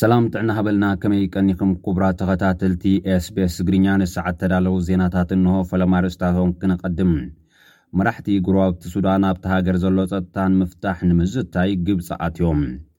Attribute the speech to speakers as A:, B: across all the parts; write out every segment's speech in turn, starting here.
A: ሰላም ጥዕና ሃበልና ከመይ ቀኒኹም ኩቡራት ተኸታተልቲ ኤስቤስ ትግርኛ ንሰዓት ተዳለዉ ዜናታት እንሆ ፈለማ ርእስታቶም ክነቐድም መራሕቲ ጉረባብቲ ሱዳን ኣብቲ ሃገር ዘሎ ጸጥታ ንምፍታሕ ንምዝታይ ግብጺ ኣትዮም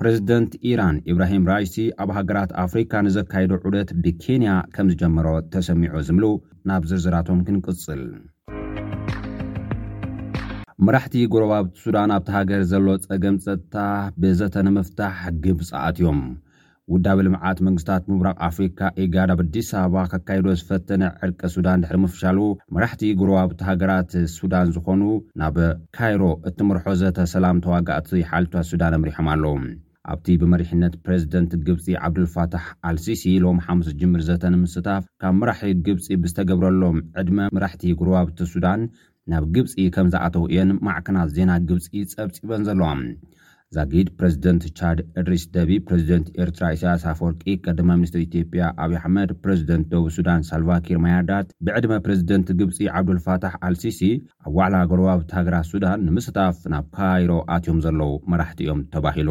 A: ፕረዚደንት ኢራን ኢብራሂም ራይሲ ኣብ ሃገራት ኣፍሪካ ንዘካይዶ ዑደት ብኬንያ ከም ዝጀመሮ ተሰሚዑ ዝብሉ ናብ ዝርዝራቶም ክንቅፅል። መራሕቲ ጎረባብቲ ሱዳን ኣብታ ሃገር ዘሎ ፀገም ፀጥታ ብዘተ ንምፍታሕ ግብፂ ኣትዮም። ውዳበ ልምዓት መንግስታት ምብራቕ ኣፍሪካ፣ ኢጋድ፣ ኣብ ኣዲስ ኣበባ ከካይዶ ዝፈተነ ዕርቂ ሱዳን ድሕሪ ምፍሻሉ፣ መራሕቲ ጎረባብቲ ሃገራት ሱዳን ዝኾኑ ናብ ካይሮ እትምርሖ ዘተ ሰላም ተዋጋእቲ ሓልፍታት ሱዳን ኣምሪሖም ኣለው። ኣብቲ ብመሪሕነት ፕረዚደንት ግብፂ ዓብዱልፋታሕ ኣልሲሲ ሎሚ ሓሙስ ዝጅምር ዘተ ንምስታፍ ካብ መራሒ ግብፂ ብዝተገብረሎም ዕድመ መራሕቲ ጎረባብቲ ሱዳን ናብ ግብጺ ከም ዝኣተው እየን ማዕከናት ዜና ግብጺ ጸብጺበን ዘለዋ። ዛጊድ ፕረዚደንት ቻድ እድሪስ ደቢ፣ ፕረዚደንት ኤርትራ ኢሳያስ ኣፈወርቂ፣ ቀዳማይ ሚኒስተር ኢትዮጵያ ኣብይ ኣሕመድ፣ ፕረዚደንት ደቡብ ሱዳን ሳልቫኪር ማያርዳት፣ ብዕድመ ፕረዚደንት ግብጺ ዓብዱልፋታሕ ኣልሲሲ ኣብ ዋዕላ ጎረባብቲ ሃገራት ሱዳን ንምስታፍ ናብ ካይሮ ኣትዮም ዘለዉ መራሕቲ እዮም ተባሂሉ።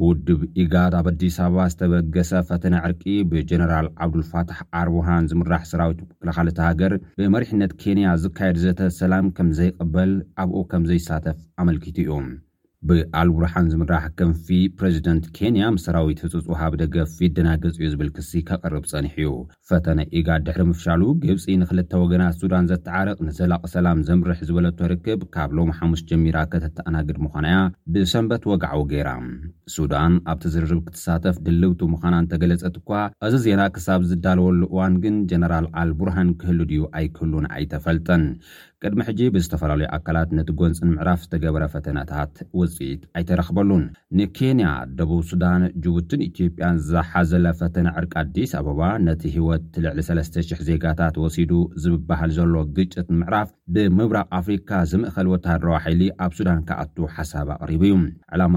A: ብውድብ ኢጋድ ኣብ ኣዲስ ኣበባ ዝተበገሰ ፈተነ ዕርቂ ብጀነራል ዓብዱልፋታሕ ኣልቡርሃን ዝምራሕ ሰራዊት ምክልኻል እታ ሃገር ብመሪሕነት ኬንያ ዝካየድ ዘተ ሰላም ከምዘይቕበል ኣብኡ ከምዘይሳተፍ ኣመልኪቱ እዩ። ብኣልቡርሃን ዝምራሕ ክንፊ ፕረዚደንት ኬንያ ምስ ሰራዊት ህጹጽ ወሃቢ ደገፍ ይደናገጽ እዩ ዝብል ክሲ ከቕርብ ጸኒሑ እዩ። ፈተነ ኢጋድ ድሕሪ ምፍሻሉ፣ ግብጺ ንክልተ ወገናት ሱዳን ዘተዓርቕ ንዘላቒ ሰላም ዘምርሕ ዝበለቶ ርክብ ካብ ሎሚ ሓሙስ ጀሚራ ከተተኣናግድ ምዃና'ያ ብሰንበት ወግዓዊ ገይራ። ሱዳን ኣብቲ ዝርርብ ክትሳተፍ ድልውቲ ምዃና እንተገለጸት'ኳ፣ እዚ ዜና ክሳብ ዝዳለወሉ እዋን ግን ጀነራል ኣልቡርሃን ክህሉ ድዩ ኣይክህሉን ኣይተፈልጠን። ቅድሚ ሕጂ ብዝተፈላለዩ ኣካላት ነቲ ጎንጺ ንምዕራፍ ዝተገበረ ፈተነታት ውጽኢት ኣይተረኽበሉን። ንኬንያ፣ ደቡብ ሱዳን፣ ጅቡትን ኢትዮጵያን ዝሓዘለ ፈተነ ዕርቂ ኣዲስ ኣበባ ነቲ ህይወት ልዕሊ ሰለስተ ሽሕ ዜጋታት ወሲዱ ዝብበሃል ዘሎ ግጭት ንምዕራፍ ብምብራቕ ኣፍሪካ ዝምእኸል ወተሃደራዊ ሓይሊ ኣብ ሱዳን ክኣቱ ሓሳብ ኣቕሪቡ'ዩ። ዕላማ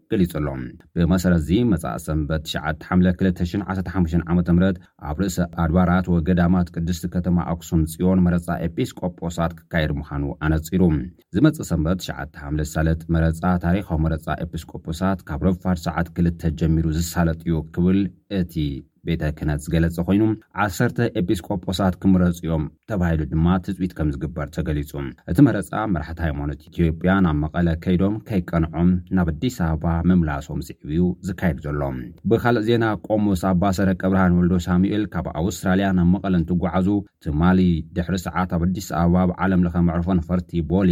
A: ገሊጹ ኣሎ። ብመሰረት'ዚ መጻኢ ሰንበት ትሽዓተ ሓምለ ክልተ ሽሕን ዓሰርተ ሓሙሽተን ዓመተ ምህረት ኣብ ርእሰ ኣድባራት ወገዳማት ቅድስቲ ከተማ ኣክሱም ጽዮን መረጻ ኤጲስቆጶሳት ክካየድ ምዃኑ ኣነጺሩ። ዝመጽእ ሰንበት ትሽዓተ ሓምለ ዝሳለጥ መረጻ ታሪኻዊ መረጻ ኤጲስቆጶሳት ካብ ረፋድ ሰዓት ክልተ ጀሚሩ ዝሳለጥ እዩ ክብል እቲ ቤተ ክህነት ዝገለፀ ኮይኑ ዓሰርተ ኤጲስቆጶሳት ክምረፁ እዮም ተባሂሉ ድማ ትፅቢት ከምዝግበር ተገሊፁ። እቲ መረፃ መራሕቲ ሃይማኖት ኢትዮጵያ ናብ መቐለ ከይዶም ከይቀንዖም ናብ ኣዲስ ኣበባ ምምላሶም ስዒቡ እዩ ዝካየድ ዘሎ። ብካልእ ዜና ቆሞስ ኣባ ሰረቀብርሃን ወልደሳሙኤል ካብ ኣውስትራሊያ ናብ መቐለ እንትጓዓዙ ትማሊ ድሕሪ ሰዓት ኣብ ኣዲስ ኣበባ ኣብ ዓለም ለኸ መዕርፎ ነፈርቲ ቦሌ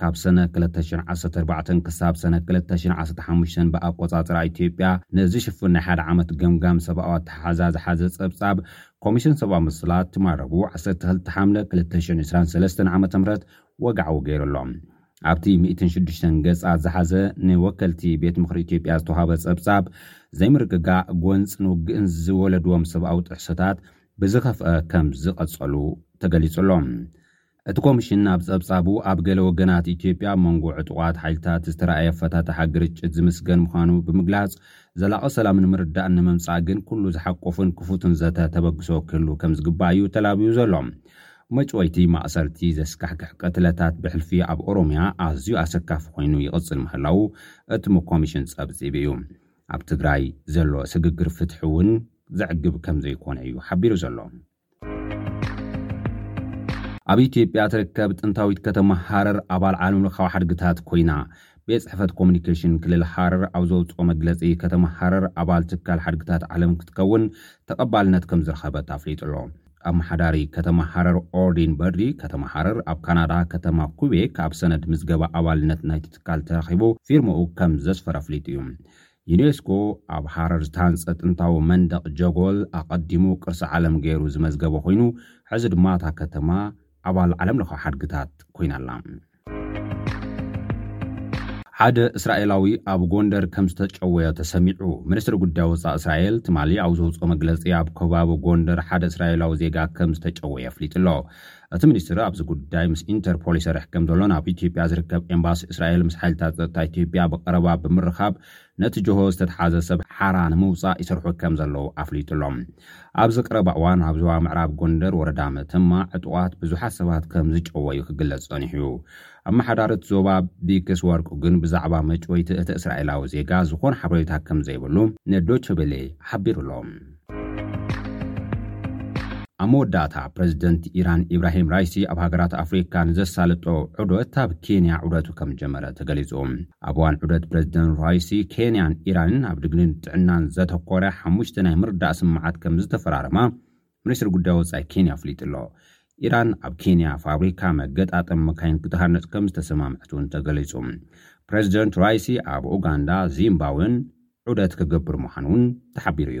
A: ካብ ሰነ ክልተ ሽሕ ዓሰርተ ኣርባዕተ ክሳብ ሰነ ክልተ ሽሕ ዓሰርተ ሓሙሽተ ብኣቆጻጽራ ኢትዮጵያ ነዚ ሽፉን ናይ ሓደ ዓመት ገምጋም ሰብኣዊ ኣተሓሕዛ ዝሓዘ ጸብጻብ ኮሚሽን ሰብኣዊ መሰላት ትማል ረቡዕ ዓሰርተ ክልተ ሓምለ ክልተ ሽሕን ዕስራን ሰለስተን ዓመተ ምህረት ወግዓዊ ገይሩ ኣሎ። ኣብቲ ሚእትን ሽዱሽተን ገጻት ዝሓዘ ንወከልቲ ቤት ምኽሪ ኢትዮጵያ ዝተውሃበ ጸብጻብ ዘይምርግጋእ፣ ጎንጽን ውግእን ዝወለድዎም ሰብኣዊ ጥሕሰታት ብዝኸፍኣ ከም ዝቐጸሉ ተገሊጹ ኣሎ። እቲ ኮምሽን ኣብ ጸብጻቡ፣ ኣብ ገለ ወገናት ኢትዮጵያ ኣብ መንጎ ዕጡቓት ሓይልታት ዝተራእየ ኣፈታትሓ ግርጭት ዝምስገን ምዃኑ ብምግላጽ፣ ዘላቒ ሰላም ንምርዳእ ንምምጻእ ግን ኩሉ ዝሓቆፍን ክፉትን ዘተ ተበግሶ ክህሉ ከምዝግባእ እዩ ተላብዩ ዘሎ። መጭወይቲ፣ ማእሰርቲ፣ ዘስካሕክሕ ቅትለታት ብሕልፊ ኣብ ኦሮሚያ ኣዝዩ ኣሰካፊ ኮይኑ ይቕጽል ምህላዉ እቲ ምኮምሽን ጸብጺቡ እዩ። ኣብ ትግራይ ዘሎ ስግግር ፍትሒ እውን ዘዕግብ ከምዘይኮነ እዩ ሓቢሩ ዘሎ። ኣብ ኢትዮጵያ ትርከብ ጥንታዊት ከተማ ሃረር ኣባል ዓለም ለኻዊ ሓድግታት ኮይና። ቤት ጽሕፈት ኮሙኒኬሽን ክልል ሃረር ኣብ ዘውጽኦ መግለጺ ከተማ ሃረር ኣባል ትካል ሓድግታት ዓለም ክትከውን ተቐባልነት ከም ዝረኸበት ኣፍሊጡ ኣሎ። ኣመሓዳሪ ከተማ ሃረር ኦርዲን በድሪ ከተማ ሃረር ኣብ ካናዳ ከተማ ኩቤክ ኣብ ሰነድ ምዝገባ ኣባልነት ናይቲ ትካል ተረኺቡ ፊርማኡ ከም ዘስፈረ ኣፍሊጡ እዩ። ዩኔስኮ ኣብ ሃረር ዝተሃንጸ ጥንታዊ መንደቕ ጀጎል ኣቐዲሙ ቅርሲ ዓለም ገይሩ ዝመዝገቦ ኮይኑ፣ ሕዚ ድማ እታ ከተማ ኣባል ዓለምለኻዊ ሓድግታት ኮይና ኣላ። ሓደ እስራኤላዊ ኣብ ጎንደር ከም ዝተጨወዮ ተሰሚዑ። ሚኒስትሪ ጉዳይ ወፃኢ እስራኤል ትማሊ ኣብ ዘውፅኦ መግለፂ ኣብ ከባቢ ጎንደር ሓደ እስራኤላዊ ዜጋ ከም ዝተጨወየ ኣፍሊጡ'ሎ። እቲ ሚኒስትሪ ኣብዚ ጉዳይ ምስ ኢንተርፖል ይሰርሕ ከምዘሎን ኣብ ኢትዮጵያ ዝርከብ ኤምባሲ እስራኤል ምስ ሓይልታት ጸጥታ ኢትዮጵያ ብቐረባ ብምርኻብ ነቲ ጆሆ ዝተትሓዘ ሰብ ሓራ ንምውጻእ ይሰርሑ ከምዘለዉ ኣፍሊጡ ኣሎ። ኣብዚ ቀረባ እዋን ኣብ ዞባ ምዕራብ ጎንደር ወረዳ መተማ ዕጡቓት ብዙሓት ሰባት ከም ዝጨወዩ ክግለጽ ጸኒሑ እዩ። ኣመሓዳሪት ዞባ ቢክስ ወርቁ ግን ብዛዕባ መጭወይቲ እቲ እስራኤላዊ ዜጋ ዝኾነ ሓበሬታ ከምዘይብሉ ንዶቸ ቬለ ሓቢሩ ኣሎ። ኣብ መወዳእታ ፕረዚደንት ኢራን ኢብራሂም ራይሲ ኣብ ሃገራት ኣፍሪካ ንዘሳልጦ ዑደት ኣብ ኬንያ ዑደቱ ከም ጀመረ ተገሊፁ ኣብ እዋን ዑደት ፕረዚደንት ራይሲ ኬንያን ኢራንን ኣብ ድግንን ጥዕናን ዘተኮረ ሓሙሽተ ናይ ምርዳእ ስምምዓት ከም ዝተፈራረማ ሚኒስትሪ ጉዳይ ወፃኢ ኬንያ ኣፍሊጡ ኣሎ ኢራን ኣብ ኬንያ ፋብሪካ መገጣጠም መካይን ክትሃነፅ ከም ዝተሰማምዐት እውን ተገሊፁ ፕሬዚደንት ራይሲ ኣብ ኡጋንዳ ዚምባብዌን ዑደት ክገብር ምዃኑ እውን ተሓቢሩ እዩ።